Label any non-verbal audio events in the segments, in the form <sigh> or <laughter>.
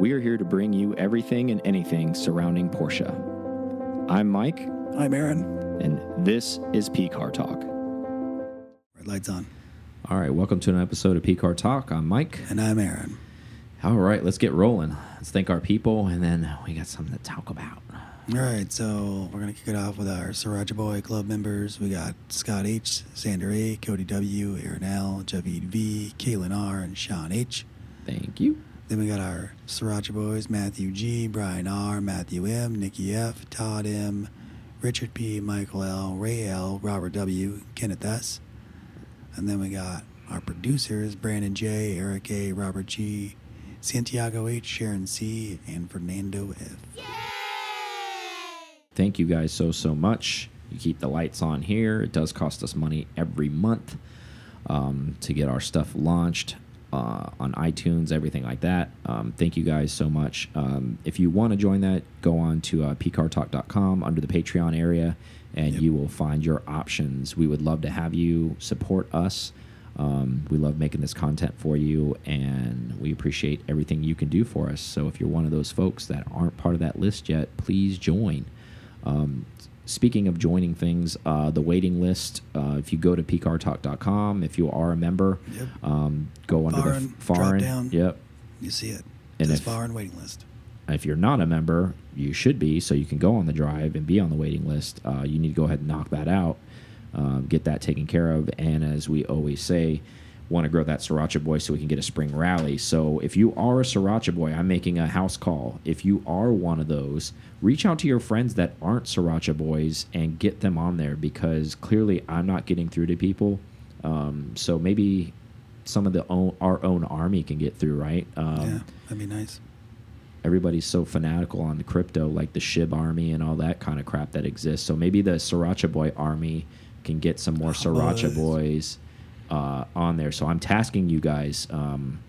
we are here to bring you everything and anything surrounding Porsche. I'm Mike, I'm Aaron. and this is P Car Talk. Red lights on. All right, welcome to an episode of P Car Talk. I'm Mike. And I'm Aaron. All right, let's get rolling. Let's thank our people, and then we got something to talk about. All right, so we're going to kick it off with our Sriracha Boy Club members. We got Scott H., Sander A., Cody W., Aaron L., Javid V., Kaylin R., and Sean H. Thank you. Then we got our Sriracha Boys Matthew G., Brian R., Matthew M., Nikki F., Todd M., Richard P., Michael L., Ray L., Robert W., Kenneth S. And then we got our producers Brandon J., Eric A., Robert G., Santiago H., Sharon C., and Fernando F. Yay! Thank you guys so, so much. You keep the lights on here. It does cost us money every month um, to get our stuff launched uh, on iTunes, everything like that. Um, thank you guys so much. Um, if you want to join that, go on to uh, pcartalk.com under the Patreon area and Yep. you will find your options. We would love to have you support us. Um, we love making this content for you, and we appreciate everything you can do for us. So, if you're one of those folks that aren't part of that list yet, please join. Um, speaking of joining things, uh, the waiting list, uh, if you go to pcartalk.com, if you are a member, Yep. um, go under Foreign, the drop foreign. down. Yep. You see it. And if- foreign waiting list. If you're not a member, you should be, so you can go on the drive and be on the waiting list. Uh, you need to go ahead and knock that out, um, get that taken care of. And as we always say, want to grow that Sriracha Boy so we can get a spring rally. So if you are a Sriracha Boy, I'm making a house call. If you are one of those, reach out to your friends that aren't Sriracha Boys and get them on there because clearly I'm not getting through to people. Um, so maybe some of the own, our own army can get through, right? Um, yeah, that'd be nice. everybody's so fanatical on the crypto, like the Shib army and all that kind of crap that exists. So maybe the Sriracha Boy army can get some more Sriracha boys. Boys uh, on there. So I'm tasking you guys. Um,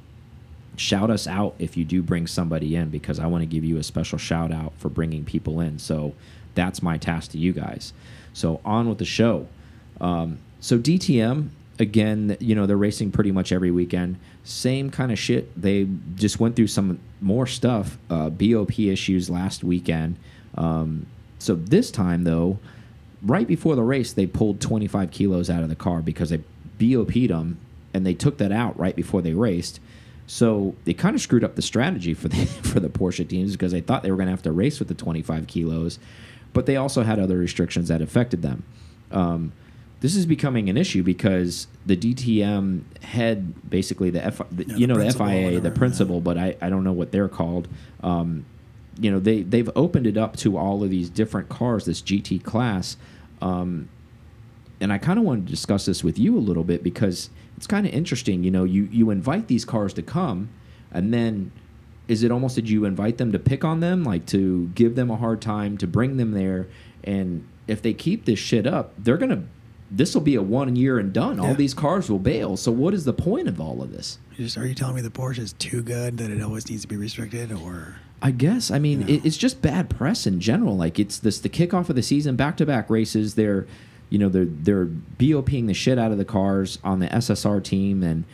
shout us out if you do bring somebody in because I want to give you a special shout out for bringing people in. So that's my task to you guys. So on with the show. Um, so DTM again, you know they're racing pretty much every weekend. Same kind of shit. They just went through some more stuff. Uh, BOP issues last weekend. Um, so this time though, right before the race, they pulled 25 kilos out of the car because they BOP'd them and they took that out right before they raced. So they kind of screwed up the strategy for the <laughs> for the Porsche teams because they thought they were going to have to race with the 25 kilos, but they also had other restrictions that affected them. Um, this is becoming an issue because the DTM head, basically the, F, the Yeah, you know the principal, FIA, the whatever, principal, but I, I don't know what they're called. Um, you know they they've opened it up to all of these different cars, this GT class. Um, and I kind of want to discuss this with you a little bit because it's kind of interesting. You know, you you invite these cars to come, and then is it almost did you invite them to pick on them, like to give them a hard time, to bring them there, and if they keep this shit up, they're gonna. This will be a one year and done. All these cars will bail. So what is the point of all of this? Just, are you telling me the Porsche is too good that it always needs to be restricted, or I guess. I mean, Yeah. it, it's just bad press in general. Like it's this the kickoff of the season, back to back races. They're, you know, they're they're BOPing the shit out of the cars on the SSR team, and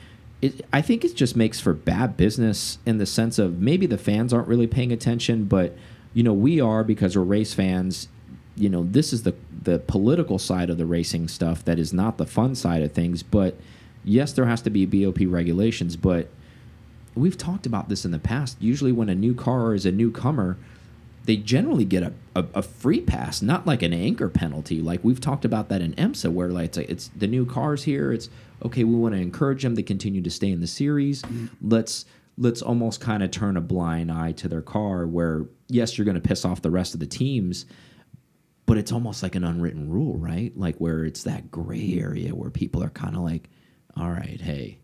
it. I think it just makes for bad business in the sense of maybe the fans aren't really paying attention, but you know we are because we're race fans. You know, this is the the political side of the racing stuff that is not the fun side of things. But yes, there has to be BOP regulations, but we've talked about this in the past. Usually, when a new car is a newcomer, they generally get a, a, a free pass, not like an anchor penalty. Like we've talked about that in IMSA, where like it's, it's the new cars here. It's okay. We want to encourage them to continue to stay in the series. Mm-hmm. Let's let's almost kind of turn a blind eye to their car. Where yes, you're going to piss off the rest of the teams, but it's almost like an unwritten rule, right? Like where it's that gray area where people are kind of like, all right, hey,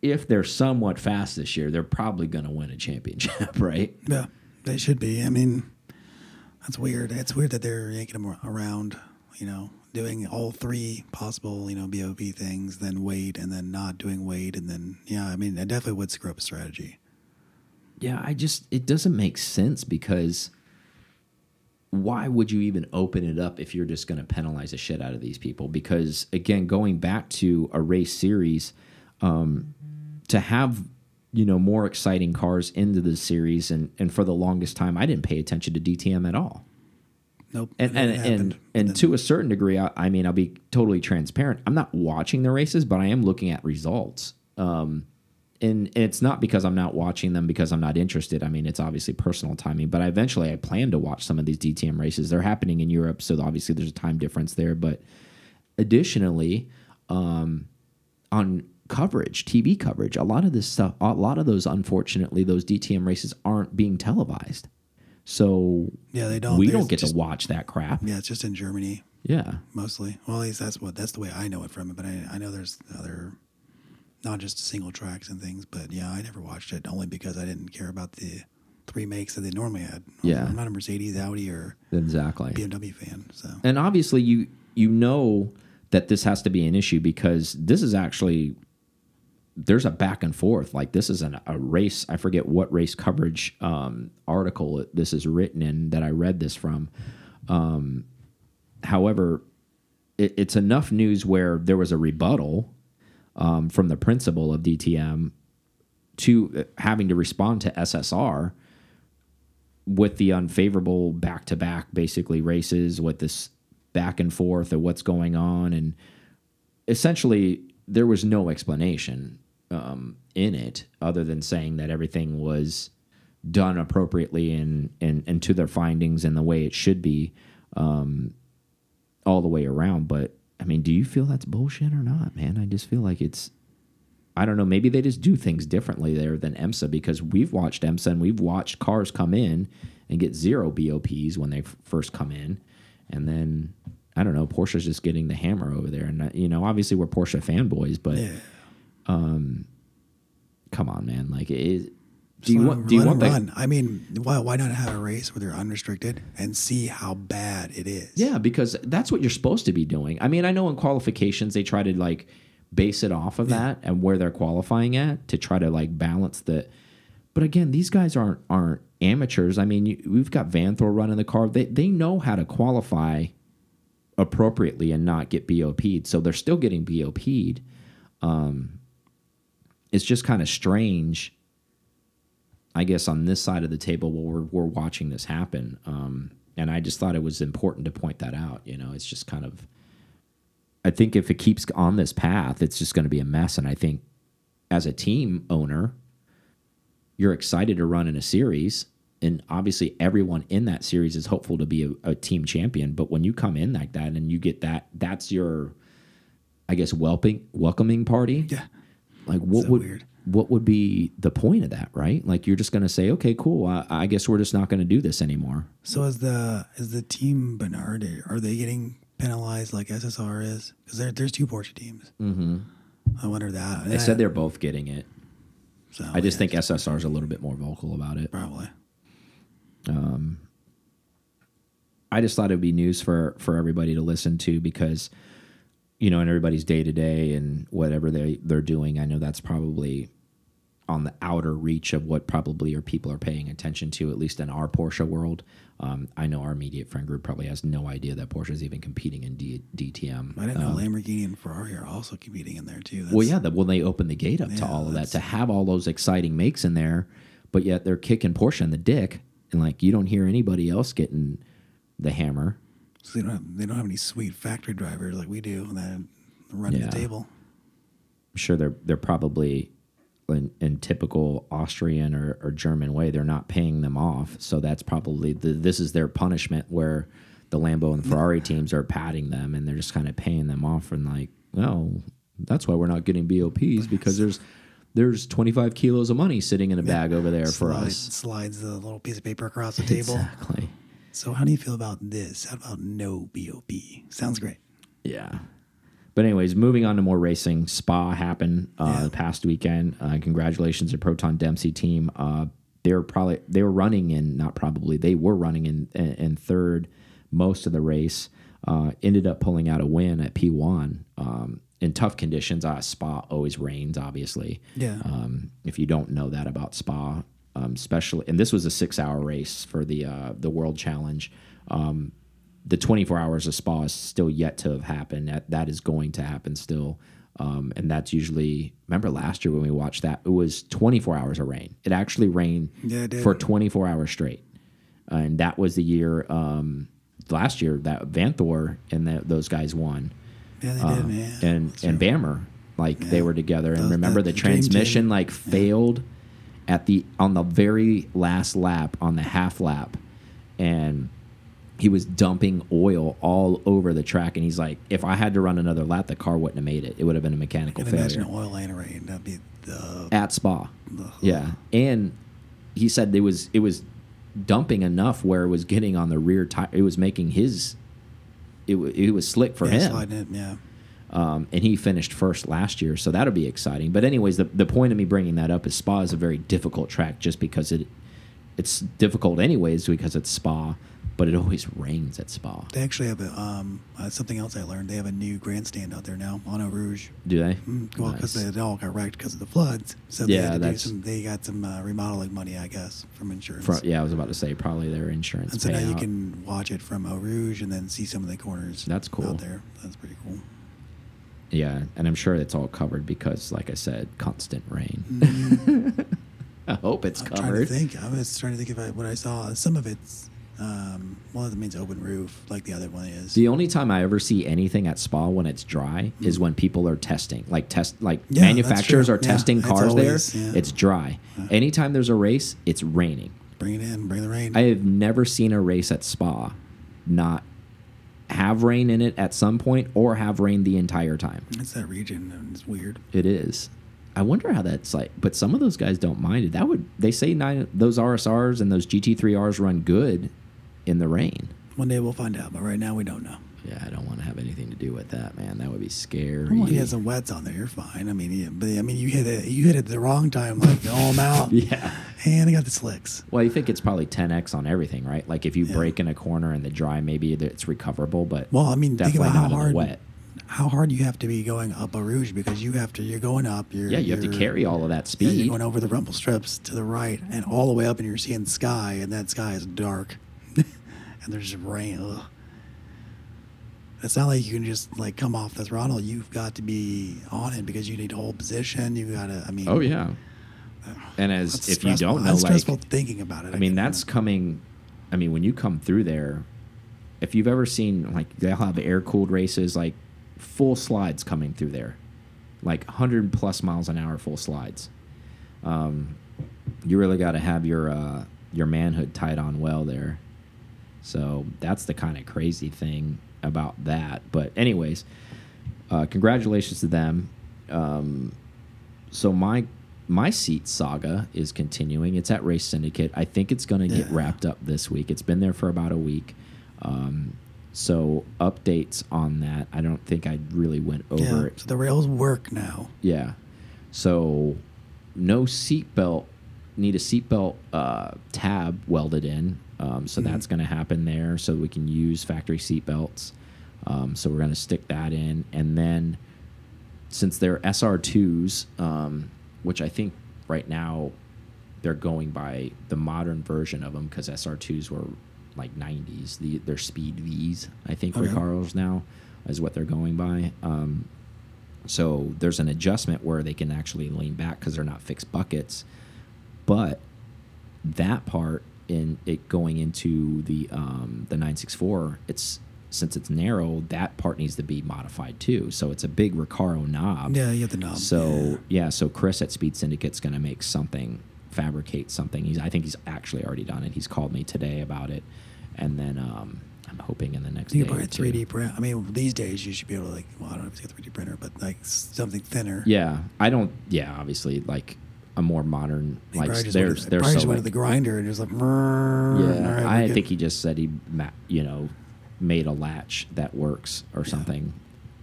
if they're somewhat fast this year, they're probably going to win a championship, <laughs> right? yeah, they should be. I mean, that's weird. It's weird that they're yanking them around. You know, doing all three possible, you know, BOP things, then wait, and then not doing wait, and then yeah. I mean, it definitely would screw up a strategy. Yeah, I just it doesn't make sense because why would you even open it up if you're just going to penalize the shit out of these people? Because again, going back to a race series, um, to have you know more exciting cars into the series, and and for the longest time, I didn't pay attention to DTM at all. Nope. And and and, and to a certain degree, I, I mean, I'll be totally transparent. I'm not watching the races, but I am looking at results. Um, and, and it's not because I'm not watching them because I'm not interested. I mean, it's obviously personal timing. But eventually, I plan to watch some of these DTM races. They're happening in Europe, so obviously there's a time difference there. But additionally, um, on coverage, TV coverage, a lot of this stuff, a lot of those, unfortunately, those DTM races aren't being televised. So yeah, they don't. we don't get just- to watch that crap. Yeah, it's just in Germany Yeah. mostly. Well, at least that's what that's the way I know it from it. But I, I know there's other, not just single tracks and things. But yeah, I never watched it only because I didn't care about the three makes that they normally had. Yeah. I'm not a Mercedes, Audi, or Exactly. BMW fan. So And obviously you you know that this has to be an issue because this is actually there's a back and forth. Like this is an, a race. I forget what race coverage um, article this is written in that I read this from. Um, however, it, it's enough news where there was a rebuttal um, from the principal of DTM to uh, having to respond to SSR with the unfavorable back to back basically races with this back and forth of what's going on and essentially there was no explanation um, in it other than saying that everything was done appropriately and and and to their findings and the way it should be um, all the way around but i mean do you feel that's bullshit or not man i just feel like it's I don't know. Maybe they just do things differently there than IMSA because we've watched IMSA and we've watched cars come in and get zero BOPs when they first come in, and then I don't know. Porsche's just getting the hammer over there, and uh, you know, obviously we're Porsche fanboys, but yeah, come on, man. Like, it, Just do you want? Do you want them the, run? I mean, why why not have a race where they're unrestricted and see how bad it is? Yeah, because that's what you're supposed to be doing. I mean, I know in qualifications they try to like base it off of that and where they're qualifying at to try to like balance the. But again, these guys aren't aren't amateurs. I mean, you, we've got Vanthoor running the car. They they know how to qualify appropriately and not get BOP'd. So they're still getting BOP'd. Um, it's just kind of strange. I guess on this side of the table, while we're we're watching this happen, um, and I just thought it was important to point that out. You know, it's just kind of. I think if it keeps on this path, it's just going to be a mess. And I think, as a team owner, you're excited to run in a series, and obviously everyone in that series is hopeful to be a, a team champion. But when you come in like that and you get that, that's your, I guess, welcoming welcoming party yeah. Like what So would weird. what would be the point of that right like you're just going to say okay cool I, I guess we're just not going to do this anymore So is the is the team Bernhard are they getting penalized like SSR is? Because there, there's two Porsche teams. Mm-hmm. I wonder that. they said they're both getting it So i just yeah, think ssr is a little bit more vocal about it probably. Um, I just thought it would be news for for everybody to listen to because you know in everybody's day to day and whatever they they're doing i know that's probably on the outer reach of what probably are people are paying attention to, at least in our Porsche world. Um, I know our immediate friend group probably has no idea that Porsche is even competing in D DTM. I didn't know Lamborghini and Ferrari are also competing in there too. That's, Well, yeah, the, when they open the gate up to all of that, to have all those exciting makes in there, but yet they're kicking Porsche in the dick, and like you don't hear anybody else getting the hammer. So they don't have, they don't have any sweet factory drivers like we do that run Yeah. the table. I'm sure they're they're probably in, in typical Austrian or, or German way, they're not paying them off. So that's probably the, this is their punishment where the Lambo and Ferrari <laughs> teams are patting them and they're just kind of paying them off and like, well, that's why we're not getting BOPs <laughs> because there's there's 25 kilos of money sitting in a bag over there for Slides, us. slides the little piece of paper across the <laughs> table. Exactly. So how do you feel about this? How about no BOP? Sounds great. Yeah. But anyways, moving on to more racing. Spa happened uh, Yeah. the past weekend. Uh, congratulations to Proton Dempsey team. Uh, they were probably they were running in not probably they were running in in, in third most of the race. Uh, ended up pulling out a win at P1 um, in tough conditions. Uh, Spa always rains, obviously. Yeah. Um, if you don't know that about Spa, um, especially, and this was a six-hour race for the uh, the World Challenge. Um, the 24 hours of Spa is still yet to have happened. That that is going to happen still. Um, and that's usually remember last year when we watched that it was 24 hours of rain. It actually rained Yeah, it for 24 hours straight, and that was the year um, last year that Vanthoor and that those guys won Yeah, they um, did, man. and That's and true. Bamber, like they were together. And Those- remember that the transmission like failed at the on the very last lap on the half lap, and he was dumping oil all over the track. And he's like, if I had to run another lap, the car wouldn't have made it. It would have been a mechanical can imagine failure oil and rain. That'd be the. at Spa. the Yeah, and he said it was it was dumping enough where it was getting on the rear tire. It was making his. It, it was slick for yeah, him it, yeah. Um, and he finished first last year, so that'll be exciting. But anyways, the the point of me bringing that up is Spa is a very difficult track, just because it it's difficult anyways because it's Spa, but it always rains at Spa. They actually have a um uh, something else I learned. They have a new grandstand out there now on Eau Rouge. Do they? Mm, well, because Nice. they all got wrecked because of the floods. So Yeah, they had to do that's- some. They got some uh, remodeling money, I guess, from insurance. Yeah, I was about to say probably their insurance. And so now you can watch it from Eau Rouge and then see some of the corners. That's cool. out there. That's pretty cool. Yeah, and I'm sure it's all covered because, like I said, constant rain. Mhm. <laughs> I hope it's I'm trying to covered. think. I was trying to think of what I saw. Some of it's um, well, that means open roof, like the other one is. The only time I ever see anything at Spa when it's dry is when people are testing, like test, like Yeah, manufacturers are Yeah, testing cars always- there. yeah. It's dry. Anytime there's a race, it's raining. bring it in, bring the rain. I have never seen a race at Spa not have rain in it at some point or have rain the entire time. it's that region, and it's weird. It is. I wonder how that's like. But some of those guys don't mind it. That would they say nine those RSRs and those GT3Rs run good in the rain. One day we'll find out, but right now we don't know. Yeah, I don't have anything to do with that, man. That would be scary. Well, he has some wets on there. You're fine. I mean, yeah, but I mean, you hit it. You hit it the wrong time, like all them out. <laughs> Yeah. And I got the slicks. Well, you think it's probably 10x on everything, right? Like if you Yeah. break in a corner in the dry, maybe it's recoverable, but Well, I mean, think definitely about how hard wet. how hard you have to be going up Eau Rouge because you have to. You're going up. You're Yeah, you have to carry all of that Yeah, speed. you're going over the rumble strips to the right and all the way up, and you're seeing sky, and that sky is dark, <laughs> and there's just rain. Ugh. It's not like you can just like come off the throttle. You've got to be on it because you need to hold position. You got to. I mean. oh yeah. And as if you don't know, that's like stressful thinking about it. I mean, can- that's coming. I mean, when you come through there, if you've ever seen like they'll have air cooled races, like full slides coming through there, like 100 plus miles an hour full slides. Um, you really got to have your uh, your manhood tied on well there. So that's the kind of crazy thing about that. But anyways, uh, congratulations to them. Um, so my my seat saga is continuing. It's at Race Syndicate. I think it's going to get Yeah. wrapped up this week. It's been there for about a week. Um, so updates on that. I don't think I really went over yeah. it. So the rails work now. Yeah. So no seatbelt. Need a seatbelt uh, tab welded in. Um, so Mhm. that's going to happen there. So we can use factory seatbelts. Um, so we're going to stick that in, and then since they're SR2s, um, which I think right now they're going by the modern version of them because SR2s were like 90s. The they're Speed Vs, I think Okay. Recaros now is what they're going by. Um, so there's an adjustment where they can actually lean back because they're not fixed buckets. But that part in it going into the um, the 964, it's since it's narrow, that part needs to be modified too. So it's a big Recaro knob. Yeah, you have the knob. So yeah, so Chris at Speed Syndicate's going to make something, fabricate something. He's I think he's actually already done it. He's called me today about it, and then um, I'm hoping in the next You can buy a 3D print. I mean, these days you should be able to like. Well, I don't know if it's a 3D printer, but like something thinner. Yeah, I don't. Yeah, obviously, like a more modern He like there's there's so went to the grinder and just like. yeah. Yeah, I think he just said he you know made a latch that works or Yeah. something,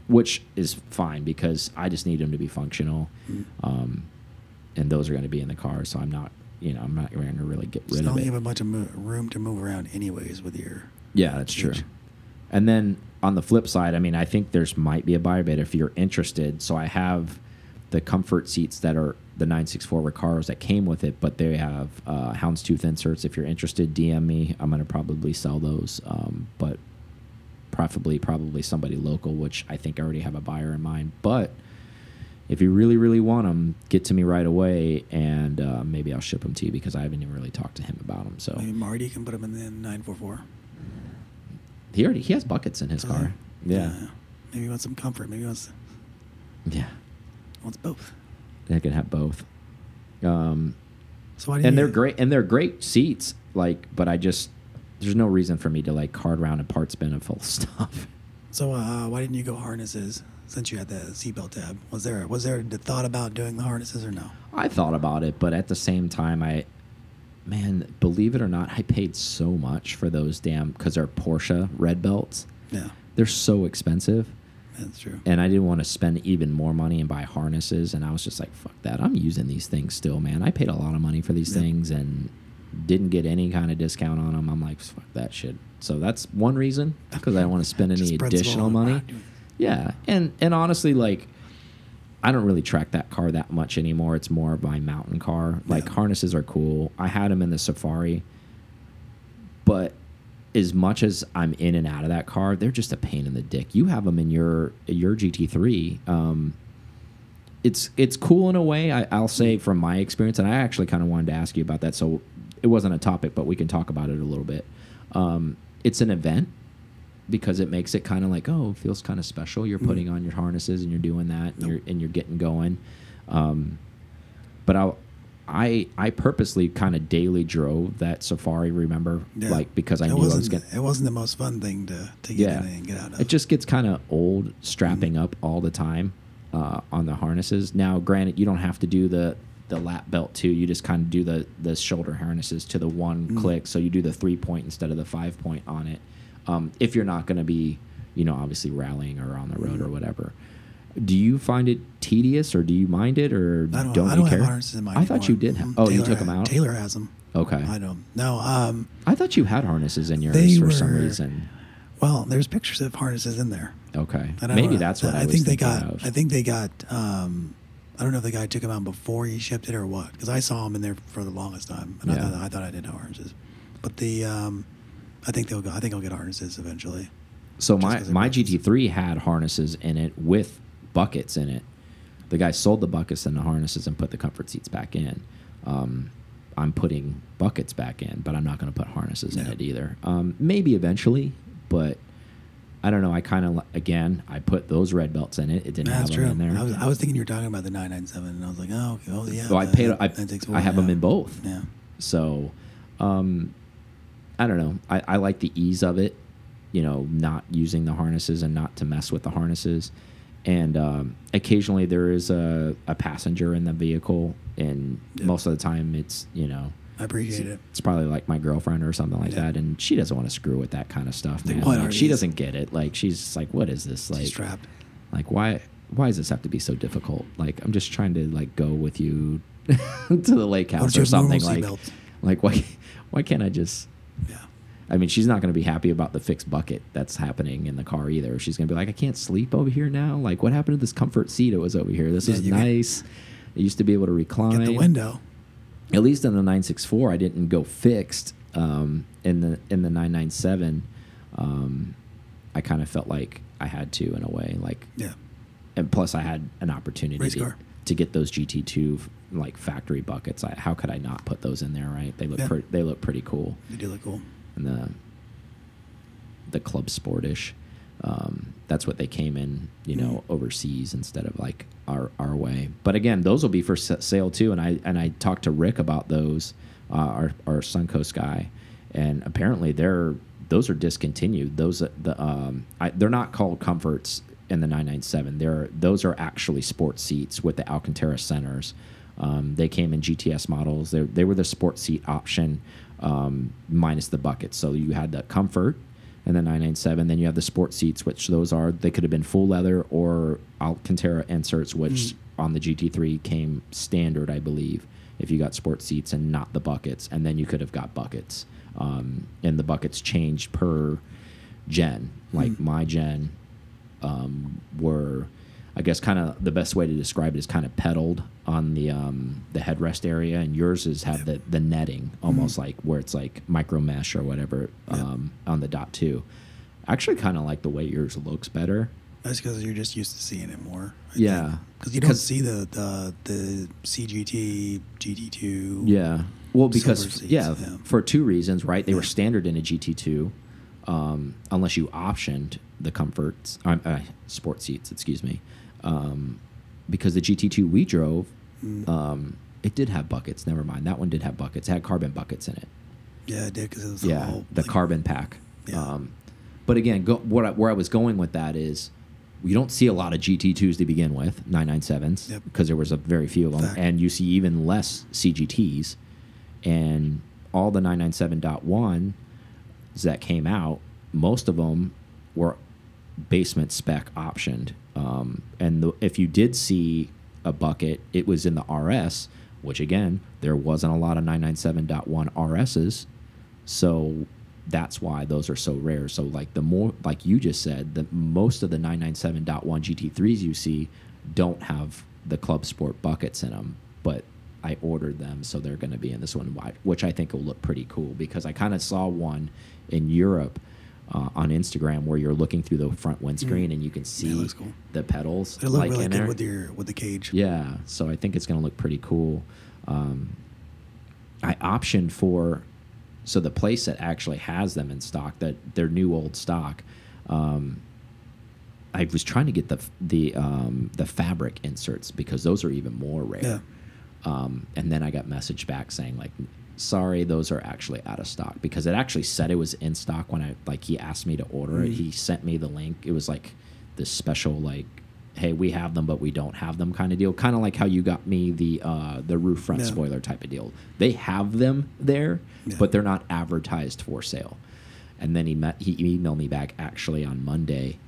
which is fine because I just need him to be functional, Mm. um, and those are going to be in the car. So I'm not you know I'm not going to really get rid of you it. have a bunch of room to move around, anyways, with your. Yeah, that's true. And then on the flip side, I mean, I think there's might be a buyer bid if you're interested. So I have the comfort seats that are the 964 Recaros that came with it, but they have uh, houndstooth inserts. If you're interested, DM me. I'm going to probably sell those, um, but preferably probably somebody local, which I think I already have a buyer in mind. But if you really really want them, get to me right away, and uh, maybe I'll ship them to you because I haven't even really talked to him about them. So Maybe Marty can put them in the 944. he already he has buckets in his he? car. Yeah, Maybe he wants some comfort. Maybe he wants, yeah, wants both. They can have both. Um, So why do and they're great and they're great seats. Like, but I just there's no reason for me to like card round and part spin it full <laughs> stuff. So uh, why didn't you go harnesses since you had the seatbelt tab? Was there was there the thought about doing the harnesses or no? I thought about it, but at the same time, I, man, believe it or not, I paid so much for those damn because they're Porsche red belts. Yeah, They're so expensive, that's true. and I didn't want to spend even more money and buy harnesses. And I was just like, fuck that. I'm using these things still, man. I paid a lot of money for these things and didn't get any kind of discount on them. I'm like, fuck that shit. So that's one reason because I don't want to spend any additional money. Yeah, and and honestly, like I don't really track that car that much anymore. It's more of my mountain car. Like Yeah. harnesses are cool. I had them in the Safari, but as much as I'm in and out of that car, they're just a pain in the dick. You have them in your your GT3. Um, it's it's cool in a way. I, I'll say from my experience, and I actually kind of wanted to ask you about that. So it wasn't a topic, but we can talk about it a little bit. Um, it's an event because it makes it kind of like oh, it feels kind of special. You're Mhm. putting on your harnesses and you're doing that, and Nope. you're and you're getting going. Um, but I I I purposely kind of daily drove that Safari. Remember, Yeah. like because I it knew I was gonna. it wasn't the most fun thing to to get Yeah. in and get out of. It just gets kind of old strapping up all the time uh, on the harnesses. Now, granted, you don't have to do the the lap belt too. You just kind of do the the shoulder harnesses to the one Mm. click. So you do the three point instead of the five point on it. Um, if you're not going to be, you know, obviously rallying or on the road Mm. or whatever. Do you find it tedious, or do you mind it, or I don't, don't I you don't care? have harnesses in mine. I thought you anymore. did. Have, Mhm. oh, you took them out. Taylor has them. Okay. I don't. No. Um. I thought you had harnesses in yours for some reason. Well, there's pictures of harnesses in there. Okay, I maybe that's what I, was think they got. of. I think they got. Um, I don't know if the guy took them out before he shipped it or what. Because I saw them in there for the longest time, and I, thought, I thought I did have harnesses. But the. Um, I think they'll go. I think I'll get harnesses eventually. So my my. GT3 had harnesses in it with buckets in it. The guy sold the buckets and the harnesses and put the comfort seats back in. Um, I'm putting buckets back in, but I'm not going to put harnesses in it either. Um, maybe eventually, but I don't know. I kind of again I put those red belts in it. It didn't That's have true. them in there. I was, I was thinking you were talking about the 997, and I was like, oh, okay, oh yeah. so I paid. I, I have them in both. Yeah. So, um, I don't know. I, I like the ease of it, you know, not using the harnesses and not to mess with the harnesses. And um, occasionally there is a, a passenger in the vehicle, and Yeah. most of the time it's, you know, I appreciate it. it's probably like my girlfriend or something like Yeah. that, and she doesn't want to screw with that kind of stuff, Like, man. Like, she doesn't get it. Like she's like, what is this? Like, She's strapped. like why why does this have to be so difficult? Like I'm just trying to like go with you <laughs> to the lake house don't or something. Like like why why can't I just. I mean, she's not going to be happy about the fixed bucket that's happening in the car either. She's going to be like, I can't sleep over here now. Like, what happened to this comfort seat? It was over here. This Yeah, is nice. It used to be able to recline. Get the window. At least in the 964, I didn't go fixed. Um, in the in the 997, um, I kind of felt like I had to in a way. Like, Yeah. and plus I had an opportunity to, to get those GT2 like factory buckets. I, how could I not put those in there? Right? They look Yeah. they look pretty cool They do look cool. And the the club sportish. Um, that's what they came in, you know, Mm. overseas instead of like our our way. But again, those will be for sale too. And I and I talked to Rick about those, uh, our our Suncoast guy, and apparently they're those are discontinued. Those uh, the um, I, they're not called comforts in the 997. They're those are actually sports seats with the Alcantara centers. Um, they came in GTS models. They they were the sports seat option um, minus the buckets. So you had the comfort and the 997. Then you have the sport seats, which those are they could have been full leather or Alcantara inserts, which Mm. on the GT3 came standard, I believe. If you got sport seats and not the buckets, and then you could have got buckets, um, and the buckets changed per gen. Like Mm. my gen um, were, I guess, kind of the best way to describe it is kind of pedaled on the um, the headrest area, and yours is have the the netting almost like where it's like micro mesh or whatever Yeah. um, on the dot two. Actually kind of like the way yours looks better. That's because you're just used to seeing it more. Yeah. Because you don't see the, the the CGT, GT2. Yeah. Well, because seats, yeah, yeah. for two reasons, right? They were standard in a GT2, um, unless you optioned the comforts, uh, uh, sport seats, excuse me, um, because the GT2 we drove, Mm. um, it did have buckets. Never mind, that one did have buckets. It had carbon buckets in it. Yeah, it did because it was yeah, all the like- carbon pack. Yeah. Um, but again, go, what I, where I was going with that is, you don't see a lot of GT2s to begin with, 997s, Yep. because there was a very few of them, Fact. and you see even less CGTs, and all the 997.1s that came out, most of them were basement spec optioned, um, and the, if you did see a bucket, it was in the RS, which again, there wasn't a lot of 997.1 RSs. So that's why those are so rare. So like the more like you just said, the most of the 997.1 GT3s you see don't have the club sport buckets in them, but I ordered them so they're going to be in this one which I think will look pretty cool because I kind of saw one in Europe uh, on Instagram where you're looking through the front windscreen and you can see cool. the pedals It like really good with your with the cage. Yeah, so I think it's going to look pretty cool. Um, I optioned for so the place that actually has them in stock that their new old stock. Um, I was trying to get the the um, the fabric inserts because those are even more rare. Yeah. Um, and then I got message back saying like, sorry, those are actually out of stock because it actually said it was in stock when I like he asked me to order it. Mm. He sent me the link. It was like this special like, hey, we have them but we don't have them kind of deal. Kind of like how you got me the uh, the roof front Yeah. spoiler type of deal. They have them there, Yeah. but they're not advertised for sale. And then he met he emailed me back actually on Monday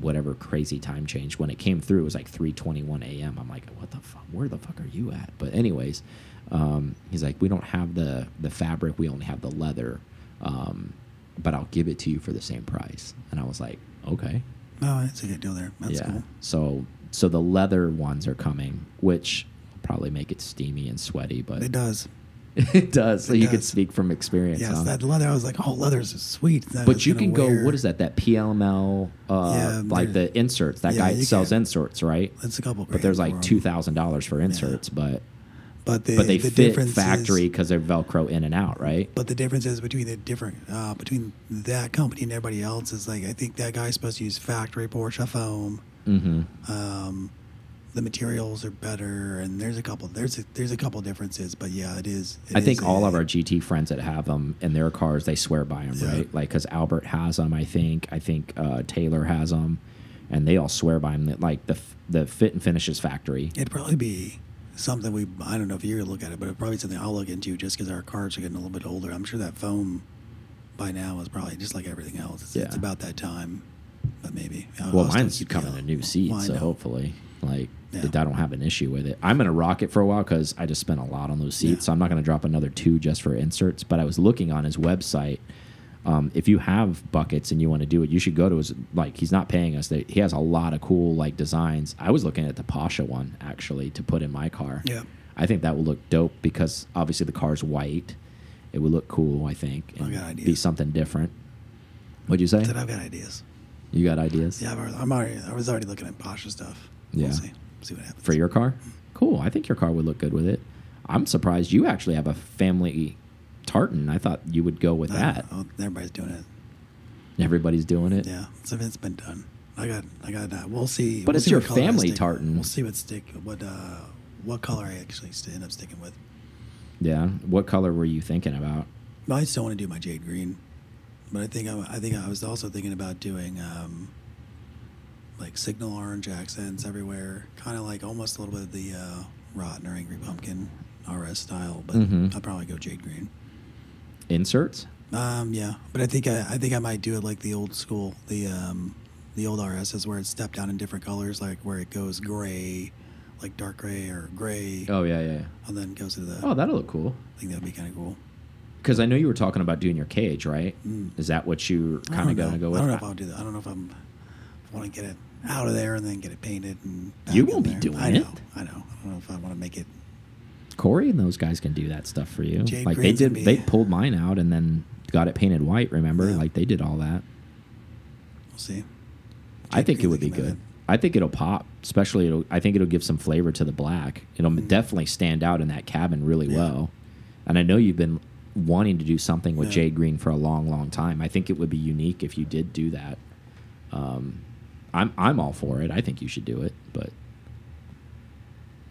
whatever crazy time change when it came through it was like 3:21 a.m. I'm like what the fuck where the fuck are you at but anyways um, he's like we don't have the the fabric we only have the leather um, but I'll give it to you for the same price and I was like okay Oh, that's a good deal there. That's yeah cool. so so the leather ones are coming which probably make it steamy and sweaty but It does. <laughs> it does so It you could speak from experience Yes, on that leather. I was like, oh, leather's is sweet. That But you can go. wear- What is that? That PLML, uh, Yeah, like the inserts. That yeah, guy sells can. inserts, right? That's a couple. But there's like two thousand dollars for inserts, but But the, but they the fit factory because they're Velcro in and out, right? but the difference is between the different uh, between that company and everybody else is like I think that guy's supposed to use factory Porsche foam. Mm-hmm. Um, the materials are better, and there's a couple. There's a, there's a couple differences, but yeah, it is. it I think all a- of our GT friends that have them in their cars, they swear by them, Yeah. right? Like because Albert has them, I think. I think uh, Taylor has them, and they all swear by them. That like the the fit and finishes factory. It'd probably be something we. I don't know if you're gonna look at it, but it'd probably something I'll look into just because our cars are getting a little bit older. I'm sure that foam by now is probably just like everything else. It's, it's about that time, but maybe. I'll- Well, I'll mine's coming a new seat, Well, so hopefully, like, Yeah. that I don't have an issue with it. I'm gonna rock it for a while because I just spent a lot on those seats, Yeah. so I'm not gonna drop another two just for inserts. But I was looking on his website. Um, if you have buckets and you want to do it, you should go to his. Like, he's not paying us. They, he has a lot of cool like designs. I was looking at the Pasha one actually to put in my car. Yeah. I think that will look dope because obviously the car's white. It would look cool, I think, I've and got be something different. What'd you say? I Said I've got ideas. You got ideas? Yeah, I've already, I'm already. I was already looking at Pasha stuff. Yeah. We'll see. What happens. for your car? Cool. I think your car would look good with it. I'm surprised you actually have a family tartan. I thought you would go with I- that. oh, everybody's doing it. Everybody's doing it. Yeah, so it's been done. I got, I got that. We'll see. But we'll it's see your what color I family tartan. We'll see what stick, what, uh, what color I actually end up sticking with. Yeah. What color were you thinking about? No, I still want to do my jade green, but I think I, I think I was also thinking about doing um, like signal orange accents everywhere, kind of like almost a little bit of the uh, rotten or angry pumpkin RS style, but Mhm. I'll probably go jade green. Inserts? Um, yeah, but I think I, I think I might do it like the old school, the um, the old RSs where it's stepped down in different colors, like where it goes gray, like dark gray or gray, Oh yeah, yeah. and then goes to the. Oh, that'll look cool. I think that'd be kind of cool. Because I know you were talking about doing your cage, right? Mm. Is that what you're kind of going to go with? I don't know if I'll do that. I don't know if I'm want to get it out of there and then get it painted and. You won't be there. doing I know. it. I know. I don't know if I want to make it. Corey and those guys can do that stuff for you. Jade like they did, they pulled mine out and then got it painted white. Remember, Yeah. like they did all that. We'll see. I think it would be good. I think it'll pop, especially it'll. I think it'll give some flavor to the black. It'll definitely stand out in that cabin really Mm. Yeah. well. And I know you've been wanting to do something with Yeah. Jade Green for a long, long time. I think it would be unique if you did do that. Um, I'm I'm all for it. I think you should do it, but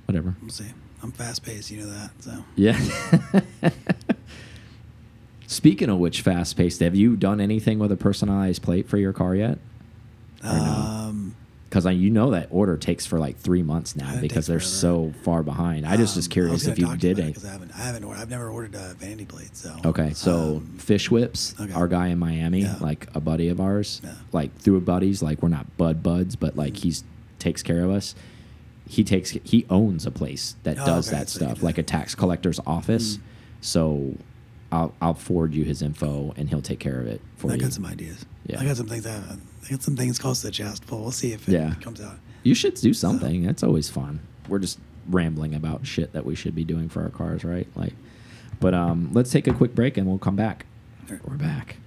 whatever. We'll see. I'm fast paced, you know that. So Yeah. <laughs> Speaking of which, fast paced, have you done anything with a personalized plate for your car yet? no? Uh, Because you know that order takes for like three months now because they're forever. so far behind. I just was um, curious was if you gonna talk to did it I haven't. I haven't. Ordered, I've never ordered a vanity plate. So Okay, so um, Fish Whips, okay. our guy in Miami, Yeah. like a buddy of ours, Yeah. like through a buddies, like we're not bud buds, but like he's takes care of us. He takes he owns a place that Oh, does okay, that so stuff, do like a tax collector's office. Mm. So I'll I'll forward you his info and he'll take care of it for I you. got some ideas. Yeah. I got some things. I, I got some things close to the chest. But we'll see if it Yeah. comes out. You should do something. That's always fun. We're just rambling about shit that we should be doing for our cars, right? Like, but um, let's take a quick break and we'll come back. Right. We're back.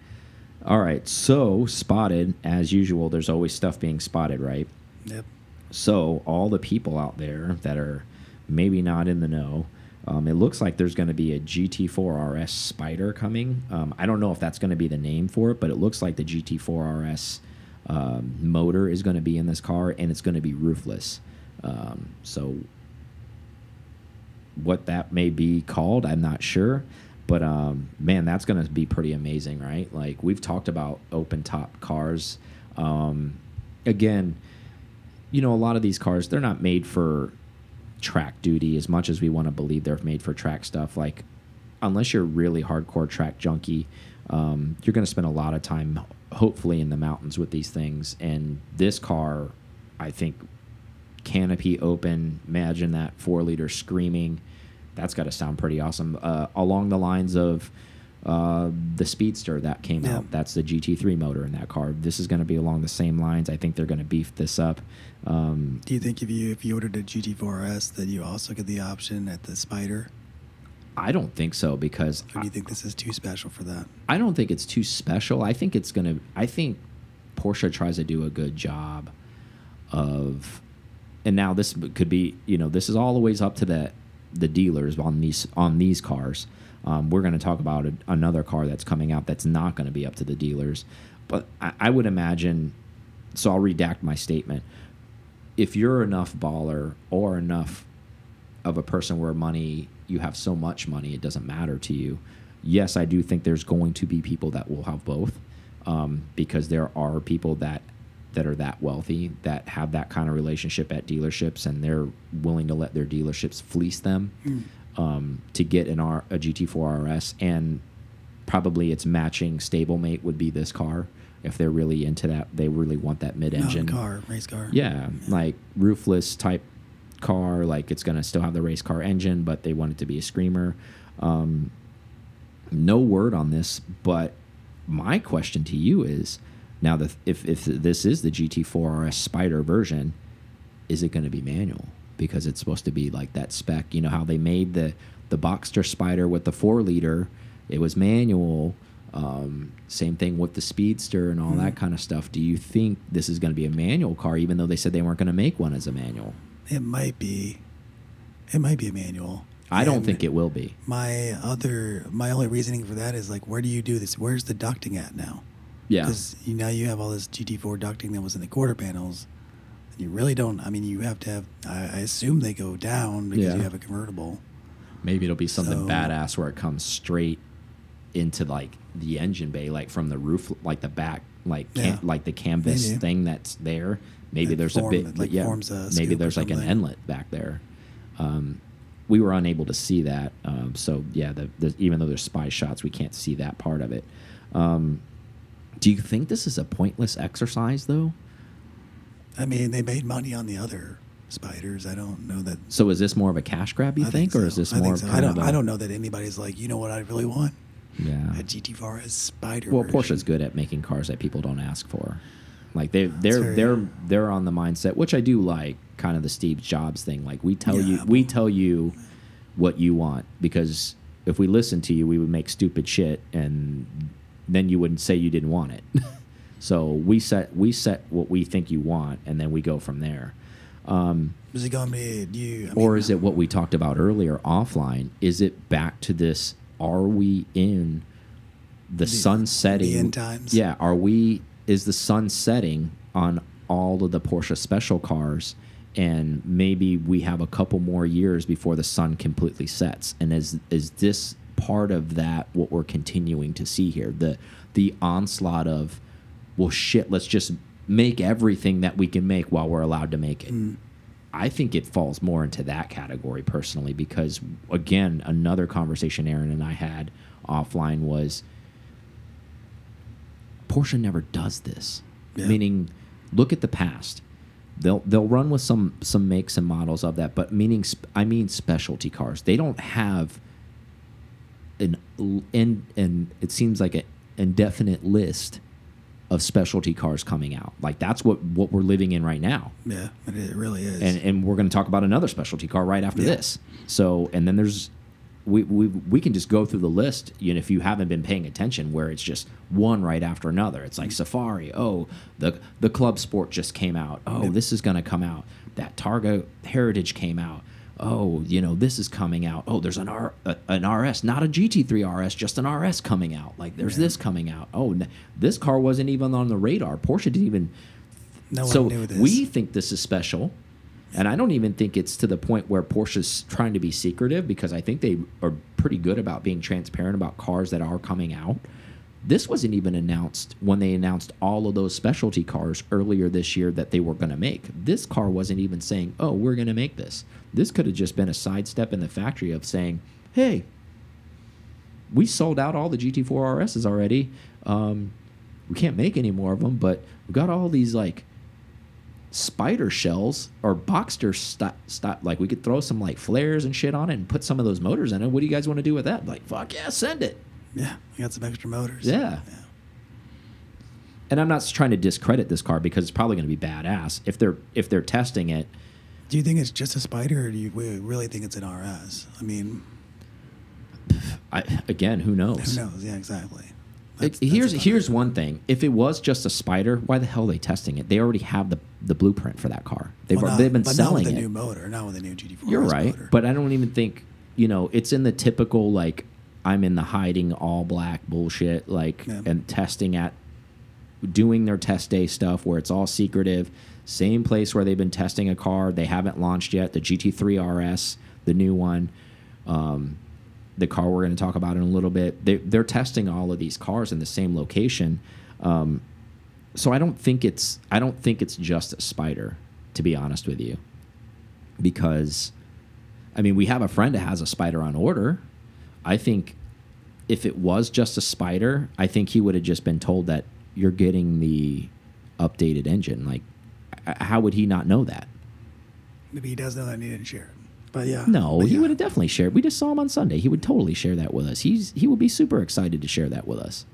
All right. So spotted as usual. There's always stuff being spotted, right? Yep. So all the people out there that are maybe not in the know, um, it looks like there's going to be a GT4 RS Spider coming. Um, I don't know if that's going to be the name for it, but it looks like the GT4 RS um, motor is going to be in this car, and it's going to be roofless. Um, so what that may be called, I'm not sure. But um, man, that's going to be pretty amazing, right? Like we've talked about open top cars. Again, you know, a lot of these cars, they're not made for track duty as much as we want to believe they're made for track stuff. Like, unless you're really hardcore track junkie, um, you're going to spend a lot of time, hopefully, in the mountains with these things. And this car, I think, canopy open, imagine that four liter screaming. That's got to sound pretty awesome. Uh, along the lines of uh, the Speedster that came Yeah. out, that's the GT3 motor in that car. This is going to be along the same lines. I think they're going to beef this up. Um, Do you think if you if you ordered a GT4S that you also get the option at the Spider? I don't think so because Or do you think this is too special for that? I don't think it's too special. I think it's gonna. I think Porsche tries to do a good job of, and now this could be. You know, this is always up to the the dealers on these on these cars. Um, we're going to talk about a, another car that's coming out that's not going to be up to the dealers, but I, I would imagine. So I'll redact my statement. If you're enough baller or enough of a person where money you have so much money it doesn't matter to you yes i do think there's going to be people that will have both um, because there are people that that are that wealthy that have that kind of relationship at dealerships and they're willing to let their dealerships fleece them um, to get an R, a GT4 RS and probably its matching stablemate would be this car if they're really into that they really want that mid-engine Mountain car, race car. yeah, like roofless type car. Like it's gonna still have the race car engine, but they want it to be a screamer. Um, no word on this, but my question to you is: now, the, if if this is the GT4 RS Spider version, is it going to be manual? Because it's supposed to be like that spec. You know how they made the the Boxster Spider with the four liter, it was manual. Um, same thing with the Speedster and all that kind of stuff. Do you think this is going to be a manual car, even though they said they weren't going to make one as a manual? It might be. It might be a manual. I don't And think it will be. My other, my only reasoning for that is like, where do you do this? Where's the ducting at now? Yeah, Because you now you have all this GT4 ducting that was in the quarter panels. And you really don't. I mean, you have to have. I, I assume they go down because Yeah. you have a convertible. maybe it'll be something So- badass where it comes straight into like the engine bay, like from the roof, like the back, like can, Yeah. like the canvas Maybe. thing that's there. Maybe That there's form- a bit, like, yeah, forms a maybe there's like an inlet back there. Um, we were unable to see that, um, so yeah. The, the even though there's spy shots, we can't see that part of it. Um, do you think this is a pointless exercise, though? I mean, they made money on the other spiders. I don't know that. So is this more of a cash grab, you I think, so. or is this I more think so. I don't. of a, I don't know that anybody's like, you know what, I really want Yeah. a GT4 RS spider. Well, version. Porsche's good at making cars that people don't ask for. Like they That's they're very- they're they're on the mindset, which I do like, kind of the Steve Jobs thing. Like we tell you Yeah. we tell you what you want because if we listened to you, we would make stupid shit and then you wouldn't say you didn't want it. <laughs> So we set we set what we think you want, and then we go from there. Um, Is it going to be? You? I or is it what we talked about earlier offline? Is it back to this? Are we in the, sun setting? the end times? Yeah. Are we? Is the sun setting on all of the Porsche special cars? And maybe we have a couple more years before the sun completely sets. And is is this part of that what we're continuing to see here? The the onslaught of, well, shit, let's just make everything that we can make while we're allowed to make it. Mm. I think it falls more into that category personally because again, another conversation Aaron and I had offline was Porsche never does this. Yeah. Meaning, look at the past. They'll they'll run with some some makes and models of that, but meaning sp- I mean specialty cars. They don't have an and and it seems like an indefinite list of specialty cars coming out. Like that's what what we're living in right now Yeah, it, really is. and and we're going to talk about another specialty car right after Yeah. this. So and then there's we, we we can just go through the list. You know, if you haven't been paying attention, where it's just one right after another. It's like Safari. Oh, the the Club Sport just came out. Oh, this is going to come out. That Targa Heritage came out. Oh, you know, this is coming out. Oh, there's an R a, an RS, not a GT3 RS, just an RS coming out. Like there's this coming out. Oh, this car wasn't even on the radar. Porsche didn't even no one so knew this. we think this is special, and I don't even think it's to the point where Porsche's trying to be secretive because I think they are pretty good about being transparent about cars that are coming out. This wasn't even announced when they announced all of those specialty cars earlier this year that they were going to make. This car wasn't even saying, "Oh, we're going to make this." This could have just been a sidestep in the factory of saying, "Hey, we sold out all the GT4 RSs already. Um, we can't make any more of them, but we got all these like spider shells or Boxster st st like we could throw some like flares and shit on it and put some of those motors in it. What do you guys want to do with that? Like, fuck yeah, send it. Yeah, we got some extra motors. Yeah. And I'm not trying to discredit this car because it's probably going to be badass if they're if they're testing it. Do you think it's just a spider, or do you really think it's an RS? I mean, I, again, who knows? who knows? Yeah, exactly. It- That's- here's here's one thing. If it was just a spider, why the hell are they testing it? They already have the the blueprint for that car. They've Well, not- they've been selling not with it. new motor, not with a new GT4 You're right, motor. but I don't even think you know it's in the typical like I'm in the hiding all black bullshit like Yeah. and testing at doing their test day stuff where it's all secretive. Same place where they've been testing a car they haven't launched yet, the GT3 RS, the new one. Um, the car we're going to talk about in a little bit. They, they're testing all of these cars in the same location. Um, so I don't think it's I don't think it's just a spider, to be honest with you, because I mean we have a friend that has a spider on order. I think if it was just a spider, I think he would have just been told that you're getting the updated engine. Like, how would he not know that? Maybe he does know that and he didn't share it. But yeah. No, but he yeah. would have definitely shared. We just saw him on Sunday. He would totally share that with us. He's he would be super excited to share that with us.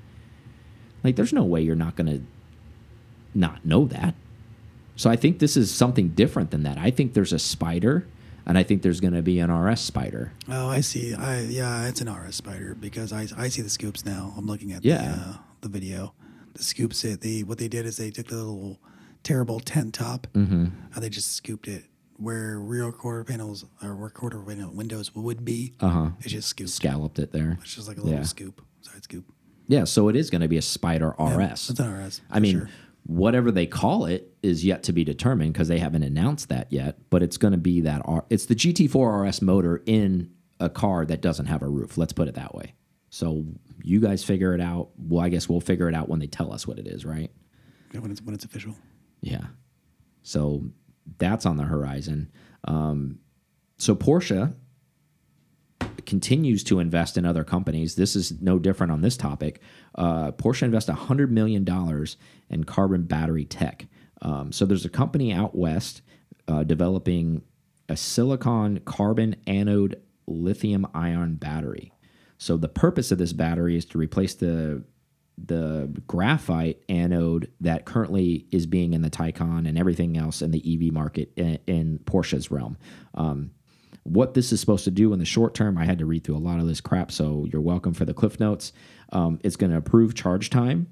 Like, there's no way you're not gonna not know that. So I think this is something different than that. I think there's a spider, and I think there's gonna be an RS spider. Oh, I see. I yeah, it's an RS spider because I I see the scoops now. I'm looking at Yeah. the, uh, the video. The scoops it. They what they did is they took the little terrible tent top Mm-hmm. and they just scooped it where rear quarter panels or where quarter panel windows would be. Uh huh. It's just scooped. Scalloped it there. It's just like a little Yeah. scoop, side scoop. Yeah. So it is gonna be a spider Yeah, RS. It's an RS. I mean, sure. Whatever they call it is yet to be determined because they haven't announced that yet. But it's going to be that R. It's the GT4 RS motor in a car that doesn't have a roof. Let's put it that way. So you guys figure it out. Well, I guess we'll figure it out when they tell us what it is, right? Yeah, when it's when it's official. Yeah. So that's on the horizon. Um, so Porsche continues to invest in other companies. This is no different on this topic. Uh, Porsche invested $100 million in carbon battery tech. Um, so there's a company out west uh, developing a silicon carbon anode lithium ion battery. So the purpose of this battery is to replace the the graphite anode that currently is being in the Taycan and everything else in the EV market in, in Porsche's realm. Um, what this is supposed to do in the short term, I had to read through a lot of this crap, so you're welcome for the cliff notes. Um, it's going to improve charge time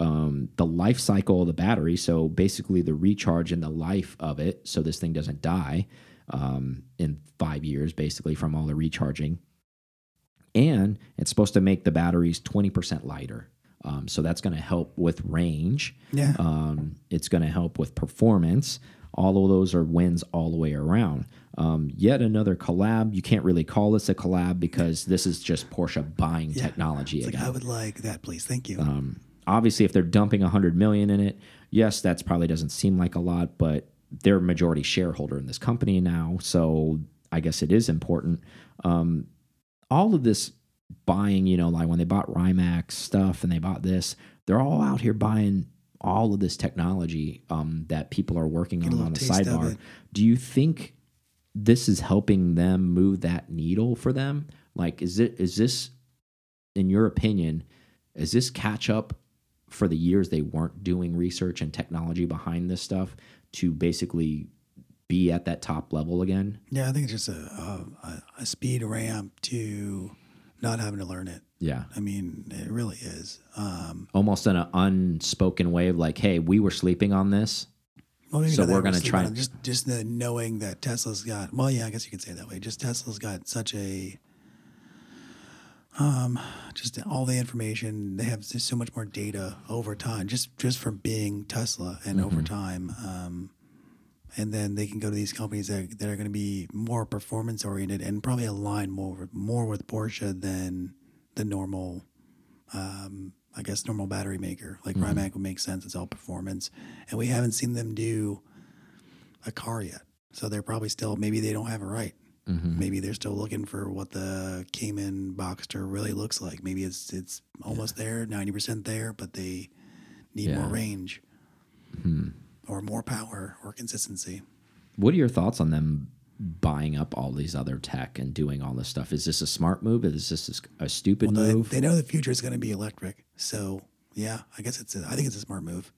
um, the life cycle of the battery. So basically, the recharge and the life of it, so this thing doesn't die um, in five years, basically from all the recharging. And it's supposed to make the batteries twenty percent lighter. Um, so that's going to help with range. Yeah. Um, it's going to help with performance. All of those are wins all the way around. Um, yet another collab. You can't really call this a collab because this is just Porsche buying technology It's again. like I would like that, please. Thank you. Um, obviously, if they're dumping a hundred million in it, yes, that's probably doesn't seem like a lot, but they're a majority shareholder in this company now, so I guess it is important. Um, all of this buying, you know, like when they bought Rimac's stuff and they bought this, they're all out here buying all of this technology um, that people are working a on on the sidebar. Do you think this is helping them move that needle for them? Like, is it is this, in your opinion, is this catch up for the years they weren't doing research and technology behind this stuff to basically be at that top level again? yeah, I think it's just a, a a speed ramp to not having to learn it. Yeah. I mean, it really is. Um, Almost in an unspoken way of like, hey, we were sleeping on this. Well, maybe So not that we're gonna try and- just just the knowing that Tesla's got. Well, yeah, I guess you could say it that way. Just Tesla's got such a. Um, just all the information they have just so much more data over time, just just from being Tesla and over Mm-hmm. time. Um, and then they can go to these companies that, that are going to be more performance oriented and probably align more with- more with Porsche than the normal, um, I guess normal battery maker like Mm-hmm. Rimac would make sense. It's all performance, and we haven't seen them do a car yet. So they're probably still maybe they don't have it right. Mm-hmm. Maybe they're still looking for what the Cayman Boxster really looks like. Maybe it's it's almost there, ninety percent there, but they need more Yeah. range Hmm. or more power or consistency. What are your thoughts on them buying up all these other tech and doing all this stuff? Is this a smart move? Is this a stupid Well, they, move? they know the future is going to be electric, so yeah, I guess it's a, I think it's a smart move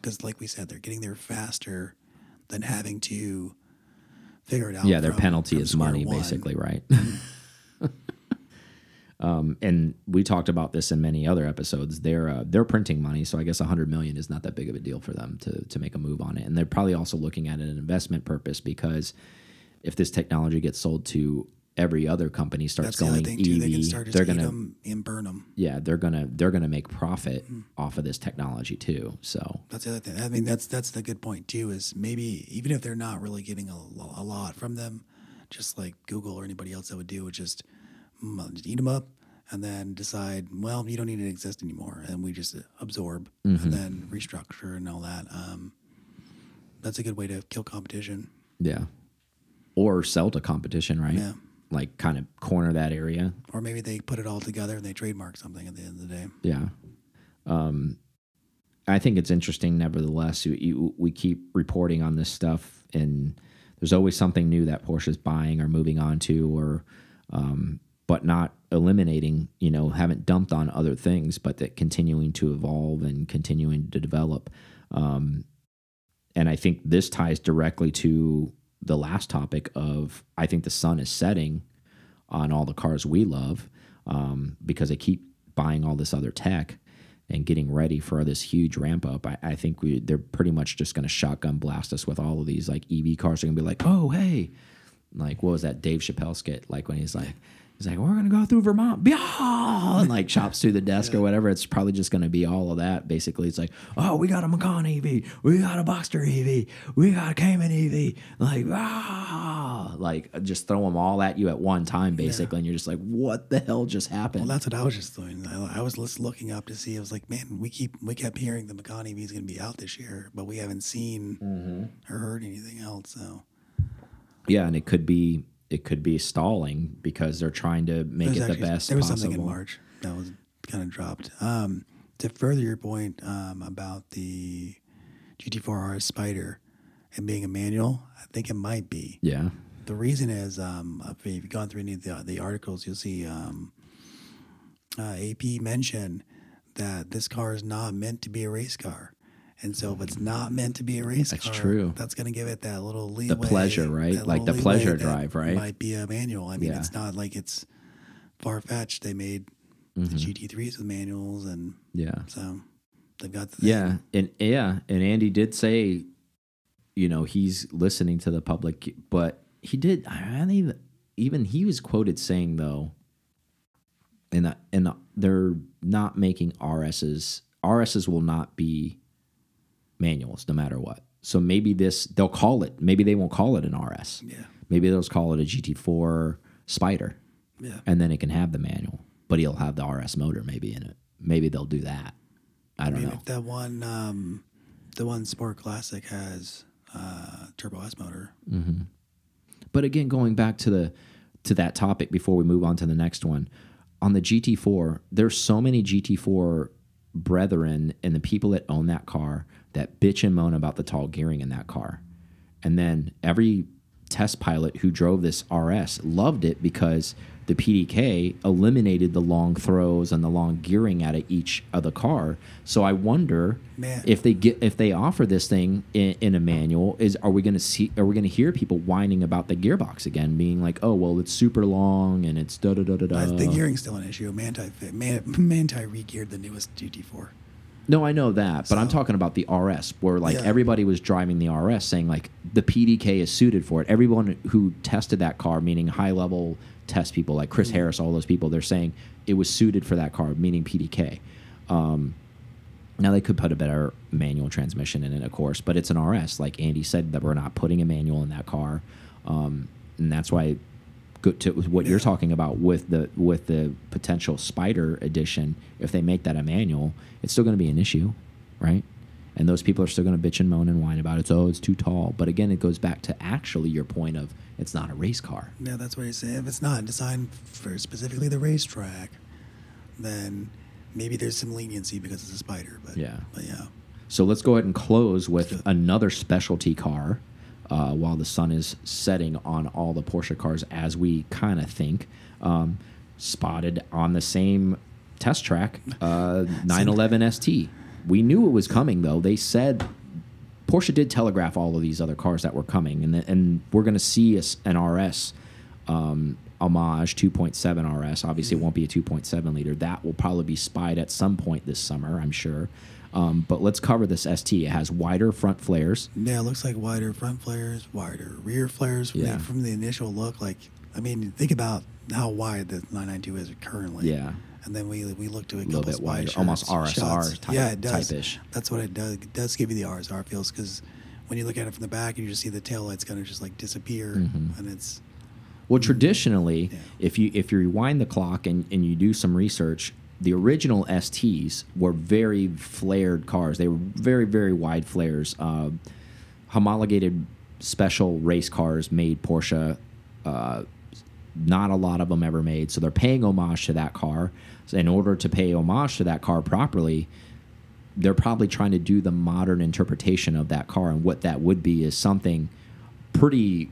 because, like we said, they're getting there faster than having to figure it out. yeah, their from- penalty from is money, one. basically, right? <laughs> <laughs> um, and we talked about this in many other episodes. They're uh, they're printing money, so I guess 100 million is not that big of a deal for them to to make a move on it. And they're probably also looking at an investment purpose because if this technology gets sold to every other company starts That's going thing too. They can EV, start they're gonna them and burn them. yeah they're gonna they're gonna make profit Hmm. off of this technology too. So That's the other thing. I mean, that's that's the good point too. Is maybe even if they're not really getting a, a lot from them, just like Google or anybody else that would do, would just, mm, just eat them up and then decide, well, you don't need to exist anymore, and we just absorb Mm-hmm. and then restructure and all that. Um, that's a good way to kill competition. yeah, or sell to competition, right? Yeah. Like kind of corner that area. Or maybe they put it all together and they trademark something at the end of the day. Yeah. Um, I think it's interesting, nevertheless. You, you, we keep reporting on this stuff, and there's always something new that Porsche is buying or moving on to, or um, but not eliminating. You know, haven't dumped on other things, but that continuing to evolve and continuing to develop. Um, and I think this ties directly to the last topic of I think the sun is setting on all the cars we love um, because they keep buying all this other tech and getting ready for this huge ramp up. I, I think we they're pretty much just going to shotgun blast us with all of these like EV cars. They're going to be like, oh hey, like what was that Dave Chappelle skit? Like when he's like. He's like, we're gonna go through Vermont, Blah! and like chops through the desk or whatever. It's probably just gonna be all of that. Basically, it's like, oh, we got a Macan EV, we got a Boxster EV, we got a Cayman EV, like ah, like just throw them all at you at one time, basically, and you're just like, what the hell just happened? Well, that's what I was just doing. I, I was just looking up to see. I was like, man, we keep we kept hearing the Macan EV is going to be out this year, but we haven't seen Mm-hmm. or heard anything else. So yeah, and it could be it could be stalling because they're trying to make it the actually- best There was possible. something in March that was kind of dropped. Um, to further your point um, about the GT4R Spider and being a manual, I think it might be. Yeah, The reason is, um, if you've gone through any of the, the articles, you'll see um, uh, AP mention that this car is not meant to be a race car. And so, if it's not meant to be a race That's car, true. That's going to give it that little leeway. The pleasure, right? Like the pleasure drive, right? Might be a manual. I mean, Yeah. it's not like it's far fetched. They made Mm-hmm. the GT3s with manuals, and yeah. so They've got the thing. Yeah, and yeah, and Andy did say, you know, he's listening to the public, but he did. I don't even even he was quoted saying though, and that and they're not making RSs. RSs will not be manuals, no matter what. So maybe this they'll call it. Maybe they won't call it an RS. Yeah. Maybe they'll just call it a GT4 Spider, Yeah. and then it can have the manual, but he'll have the RS motor maybe in it. Maybe they'll do that. I I don't mean, know. that one, um, the one Sport Classic has uh, turbo S motor. But again, going back to the to that topic before we move on to the next one, on the GT4, there's so many GT4 brethren and the people that own that car that bitch and moan about the tall gearing in that car. And then every test pilot who drove this RS loved it because the PDK eliminated the long throws and the long gearing out of each of the car. So I wonder Man. if they get if they offer this thing in, in a manual, is are we going to see are we going to hear people whining about the gearbox again, being like, oh well, it's super long and it's da da da da da. The gearing's still an issue. Manthey Man, Manthey re-geared the newest GT4. No, I know that, but I'm talking about the RS, where like Yeah. everybody was driving the RS, saying like the PDK is suited for it. Everyone who tested that car, meaning high level test people like. Chris Harris, all those people, they're saying it was suited for that car, meaning PDK. Um, now they could put a better manual transmission in it, of course, but it's an RS. Like Andy said, that we're not putting a manual in that car, um, and that's why. Good to what you're talking about with the with the potential Spider edition. If they make that a manual, it's still going to be an issue, right? And those people are still going to bitch and moan and whine about it. Oh, it's too tall. But again, it goes back to actually your point of it's not a race car. Yeah, that's what you say If it's not designed for specifically the racetrack, then maybe there's some leniency because it's a spider. But Yeah. but yeah, So let's go ahead and close with another specialty car uh, while the sun is setting on all the Porsche cars, as we kind of think. Um, spotted on the same test track, uh, <laughs> 911 ST. We knew it was coming, though. They said Porsche did telegraph all of these other cars that were coming, and and we're going to see a s an RS um, homage 2.7 RS. Obviously, it won't be a 2.7 liter. That will probably be spied at some point this summer, I'm sure. Um, but let's cover this ST. It has wider front flares. yeah, it looks like wider front flares, wider rear flares. From, Yeah. the, from the initial look, like I mean, think about how wide the 992 is currently. Yeah. And then we we look to a, A little bit wider, spy almost shots- RSR shots. type- yeah, it does. type-ish. That's what it does. It does give you the RSR feels because when you look at it from the back, you just see the taillights kind of just like disappear, Mhm. and it's Well, traditionally, Yeah. if you if you rewind the clock and, and you do some research, the original STs were very flared cars. They were very very wide flares. Uh, homologated special race cars made Porsche. Uh, not a lot of them ever made, so they're paying homage to that car. So in order to pay homage to that car properly, they're probably trying to do the modern interpretation of that car, and what that would be is something pretty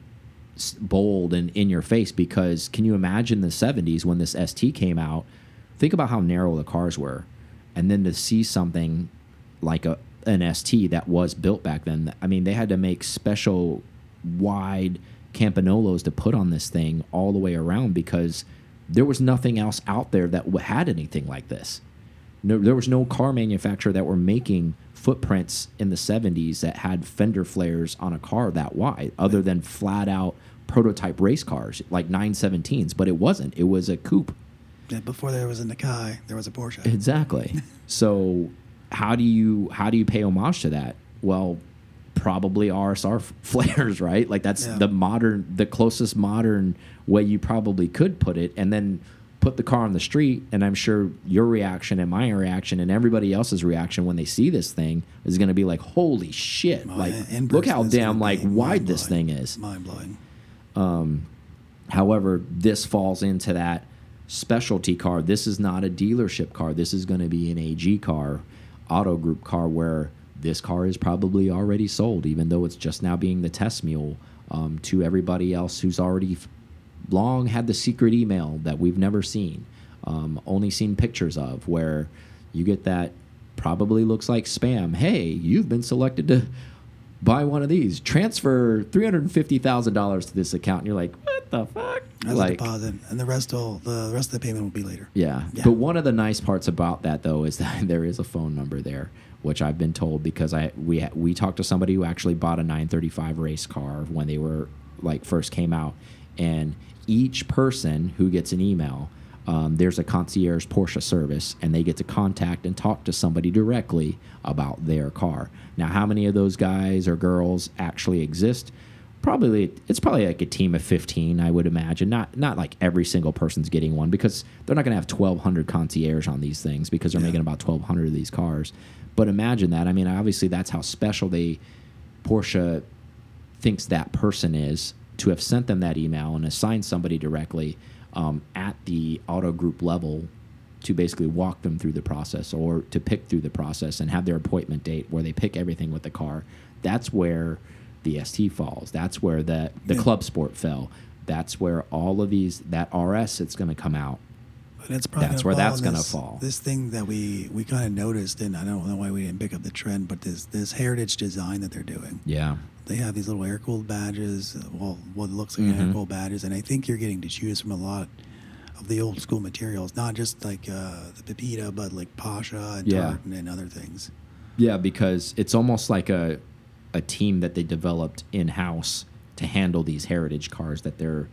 bold and in your face. Because can you imagine the '70s when this ST came out? Think about how narrow the cars were, and then to see something like a an ST that was built back then. I mean, they had to make special wide Campagnolos to put on this thing all the way around because there was nothing else out there that had anything like this. No, there was no car manufacturer that were making footprints in the 70s that had fender flares on a car that wide, other than flat out prototype race cars like 917s. But it wasn't. It was a coupe. Yeah, before there was a Nakai, there was a Porsche. Exactly. <laughs> so how do you how do you pay homage to that? Well, probably RSR <laughs> flares, right? Like that's Yeah. the modern, the closest modern way you probably could put it, and then put the car on the street. And I'm sure your reaction and my reaction and everybody else's reaction when they see this thing is going to be like, "Holy shit!" Like, look how damn like wide this thing is. Mind blowing. Um, however, this falls into that specialty car. This is not a dealership car. This is going to be an AG car, auto group car, where this car is probably already sold, even though it's just now being the test mule um, to everybody else who's already long had the secret email that we've never seen, um, only seen pictures of, where you get that probably looks like spam. Hey, you've been selected to buy one of these. Transfer three hundred fifty thousand dollars to this account, and you're like, what the fuck? As a deposit, and the rest will the rest of the payment will be later. yeah. Yeah. But one of the nice parts about that though is <laughs> that there is a phone number there which I've been told because I we we talked to somebody who actually bought a 935 race car when they were like first came out, and each person who gets an email. Um, there's a concierge Porsche service, and they get to contact and talk to somebody directly about their car. Now, how many of those guys or girls actually exist? Probably it's probably like a team of 15 i would imagine. Not not like every single person's getting one because they're not going to have 1200 concierge on these things because they're yeah. making about 1200 of these cars. But imagine that. I mean obviously that's how special they porsche thinks that person is. To have sent them that email and assigned somebody directly um, at the auto group level to basically walk them through the process or to pick through the process and have their appointment date where they pick everything with the car that's where the ST falls. That's where the the yeah. club sport fell. That's where all of these that RS it's going to come out. But it's probably that's where that's going to fall. This thing that we we kind of noticed, and I don't know why we didn't pick up the trend, but this this heritage design that they're doing. Yeah. They have these little air cooled badges. Well, what looks like mm -hmm. air cooled badges, and I think you're getting to choose from a lot of the old school materials, not just like uh, the Pepita, but like Pasha and yeah. Tartan and other things. Yeah, because it's almost like a a team that they developed in house to handle these heritage cars that they're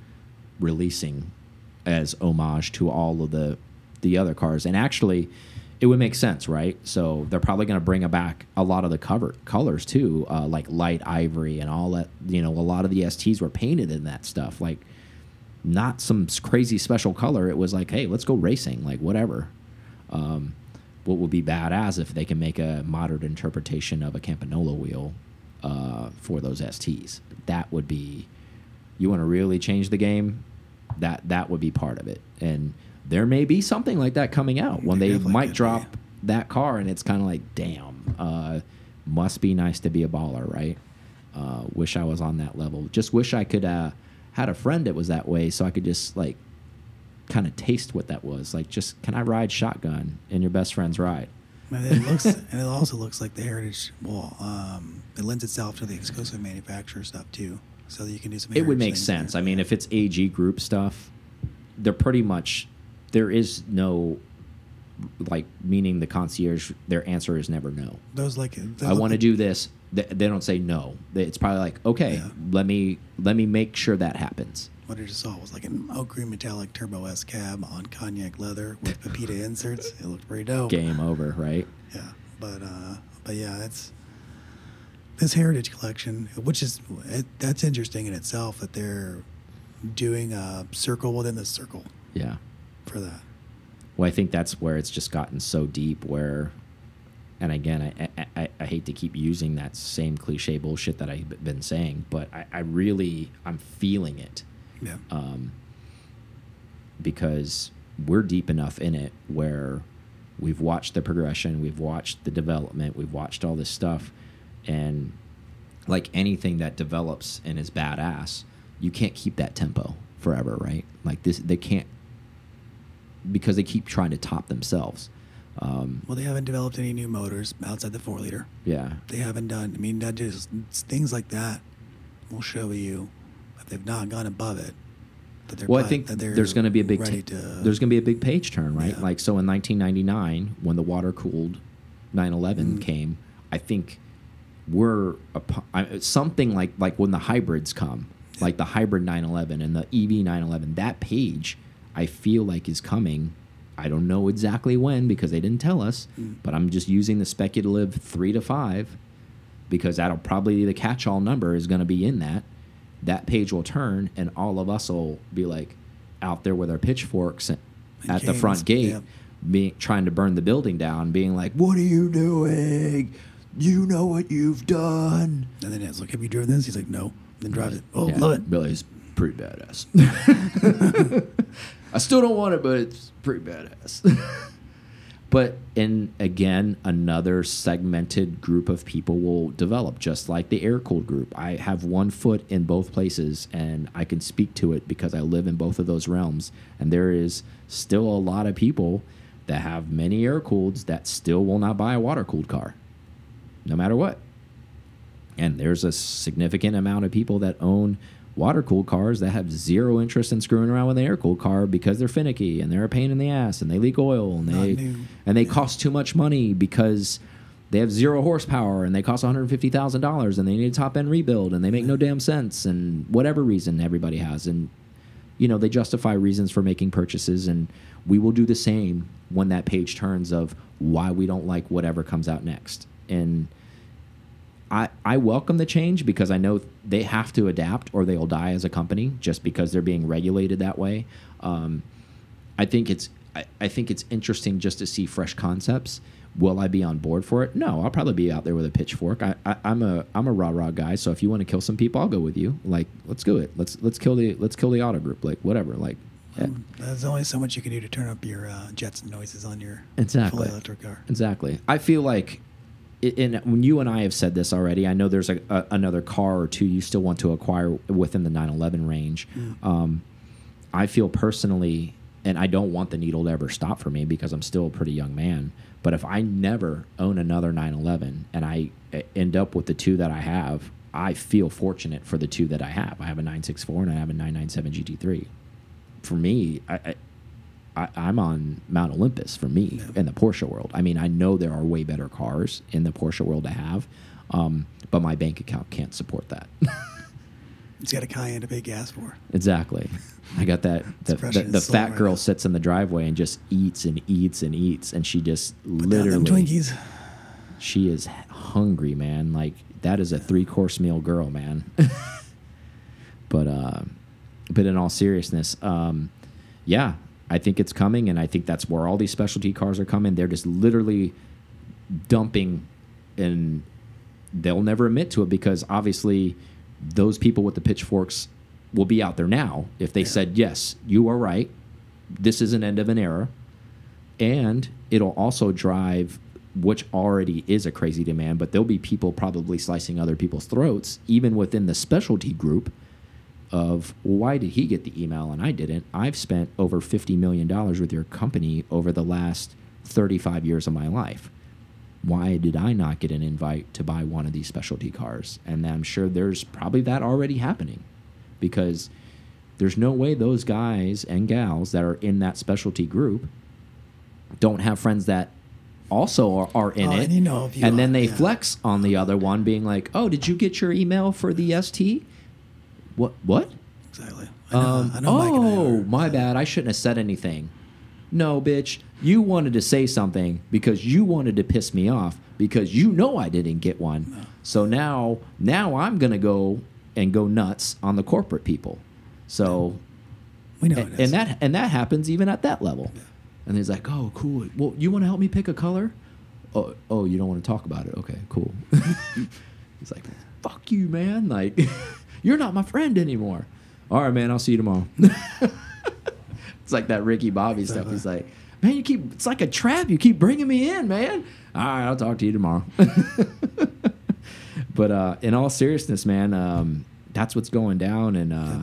releasing as homage to all of the the other cars. And actually, it would make sense, right? So they're probably going to bring back a lot of the cover colors too, uh, like light ivory and all that. You know, a lot of the STs were painted in that stuff, like not some crazy special color. It was like, hey, let's go racing, like whatever. Um, what would be badass if they can make a modern interpretation of a Campanola wheel uh, for those STs. That would be, you want to really change the game, that that would be part of it. And there may be something like that coming out when they might drop that car, and it's kind of like, damn, uh, must be nice to be a baller, right? Uh, wish I was on that level. Just wish I could uh, had a friend that was that way, so I could just like kind of taste what that was. Like, just can I ride shotgun in your best friend's ride? And it looks, <laughs> and it also looks like the heritage. wall. um, it lends itself to the exclusive manufacturer stuff too, so that you can do some. It would make sense. There. I mean, if it's AG Group stuff, they're pretty much there is no like meaning the concierge. Their answer is never no. Those like I want to do this. They, they, don't say no. It's probably like okay, yeah. let me let me make sure that happens what I just saw was like an oak green metallic turbo S cab on cognac leather with Pepita inserts. It looked pretty dope. Game over, right? Yeah, but uh, but yeah, it's this heritage collection, which is it, that's interesting in itself that they're doing a circle within the circle. Yeah. For that. Well, I think that's where it's just gotten so deep where and again, I, I, I, hate to keep using that same cliche bullshit that I've been saying, but I, I really, I'm feeling it yeah. Um, because we're deep enough in it where we've watched the progression, we've watched the development, we've watched all this stuff, and like anything that develops and is badass, you can't keep that tempo forever, right? Like this, they can't because they keep trying to top themselves. Um, well, they haven't developed any new motors outside the four liter. Yeah, they haven't done. I mean, that just things like that will show you they've not gone above it. well, I think there's going to be a big there's going to be a big page turn, right? Yeah. Like so in 1999 when the water cooled 911 mm. came, I think we're a, something like like when the hybrids come, yeah. like the hybrid 911 and the EV 911. That page, I feel like is coming. I don't know exactly when because they didn't tell us, mm. but I'm just using the speculative three to five because that'll probably the catch-all number is going to be in that that page will turn and all of us will be like out there with our pitchforks at the front gate yeah. being trying to burn the building down being like what are you doing? You know what you've done. And then it's like have you driven this? He's like no. And then drives it. Oh yeah, love it. Billy's pretty badass. <laughs> I still don't want it but it's pretty badass <laughs> but and again another segmented group of people will develop just like the air cooled group. I have one foot in both places and i can speak to it because i live in both of those realms. And there is still a lot of people that have many air cooleds that still will not buy a water cooled car no matter what. And there's a significant amount of people that own water cooled cars that have zero interest in screwing around with an air cooled car because they're finicky and they're a pain in the ass and they leak oil and they and they cost too much money because they have zero horsepower and they cost $150,000 and they need a top end rebuild and they make no damn sense and whatever reason everybody has. And, you know, they justify reasons for making purchases. And we will do the same when that page turns of why we don't like whatever comes out next. And I, I welcome the change because I know they have to adapt or they'll die as a company just because they're being regulated that way. Um, I think it's I, I think it's interesting just to see fresh concepts Will I be on board for it? No, I'll probably be out there with a pitchfork. I, I, am a I'm a rah rah guy. So if you want to kill some people, I'll go with you. Like, let's do it. Let's let's kill the let's kill the auto group. Like, whatever. Like, yeah. um, there's only so much you can do to turn up your uh, jets and noises on your exactly electric car. Exactly. I feel like, and when you and I have said this already, I know there's a, a, another car or two you still want to acquire within the 911 range. Mm. Um, I feel personally, and I don't want the needle to ever stop for me because I'm still a pretty young man. But if I never own another 911 and I end up with the two that I have, I feel fortunate for the two that I have. I have a 964 and I have a 997 GT3. For me, I, I, am on Mount Olympus for me yeah. in the Porsche world. I mean, I know there are way better cars in the Porsche world to have, um, but my bank account can't support that. <laughs> It's got a Cayenne to pay gas for. Exactly. I got that. <laughs> The, the, the fat right girl now. sits in the driveway and just eats and eats and eats, and she just Put literally Twinkies. She is hungry, man. Like that is a three course meal girl, man. <laughs> but uh, but in all seriousness, um, yeah, I think it's coming, and I think that's where all these specialty cars are coming. They're just literally dumping, and they'll never admit to it because obviously those people with the pitchforks will be out there now if they yeah. said, yes, you are right. This is an end of an era. And it'll also drive, which already is a crazy demand, but there'll be people probably slicing other people's throats, even within the specialty group of why did he get the email and I didn't? I've spent over $50 million with your company over the last 35 years of my life why did I not get an invite to buy one of these specialty cars? And I'm sure there's probably that already happening because there's no way those guys and gals that are in that specialty group don't have friends that also are, are in oh, it. And, you know and then they yeah. flex on the other one, being like, "Oh, did you get your email for the ST? What? What? Exactly. I know, um, I know oh, my bad. I shouldn't have said anything. No, bitch. You wanted to say something because you wanted to piss me off because you know I didn't get one. No. So now, now I'm gonna go and go nuts on the corporate people. So <laughs> we know, and, and that and that happens even at that level. Yeah. And he's like, "Oh, cool. Well, you want to help me pick a color? Oh, oh, you don't want to talk about it? Okay, cool." <laughs> <laughs> he's like, "Fuck you, man! Like, you're not my friend anymore." All right, man. I'll see you tomorrow. <laughs> it's like that Ricky Bobby stuff. He's like, man, you keep, it's like a trap. You keep bringing me in, man. All right, I'll talk to you tomorrow. <laughs> but uh, in all seriousness, man, um, that's what's going down. And, uh,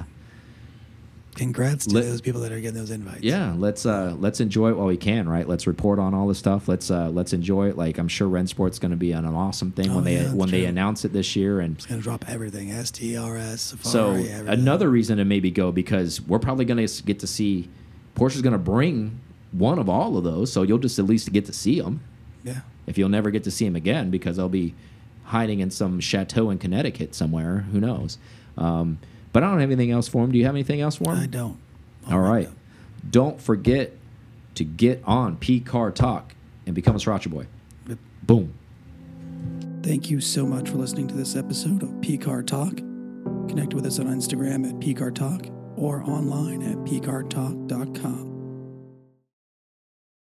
congrats to let, those people that are getting those invites. Yeah, let's uh, let's enjoy it while we can, right? Let's report on all the stuff. Let's uh, let's enjoy it. Like I'm sure Rennsport's going to be an awesome thing oh, when they yeah, when true. they announce it this year, and it's going to drop everything STRS. Safari, so everything. another reason to maybe go because we're probably going to get to see Porsche's going to bring one of all of those, so you'll just at least get to see them. Yeah. If you'll never get to see them again because they'll be hiding in some chateau in Connecticut somewhere, who knows? Um, but I don't have anything else for him. Do you have anything else for him? I don't. All, all right. Don't forget to get on P Car Talk and become a Sriracha Boy. Yep. Boom. Thank you so much for listening to this episode of P Car Talk. Connect with us on Instagram at P Car Talk or online at pcartalk.com.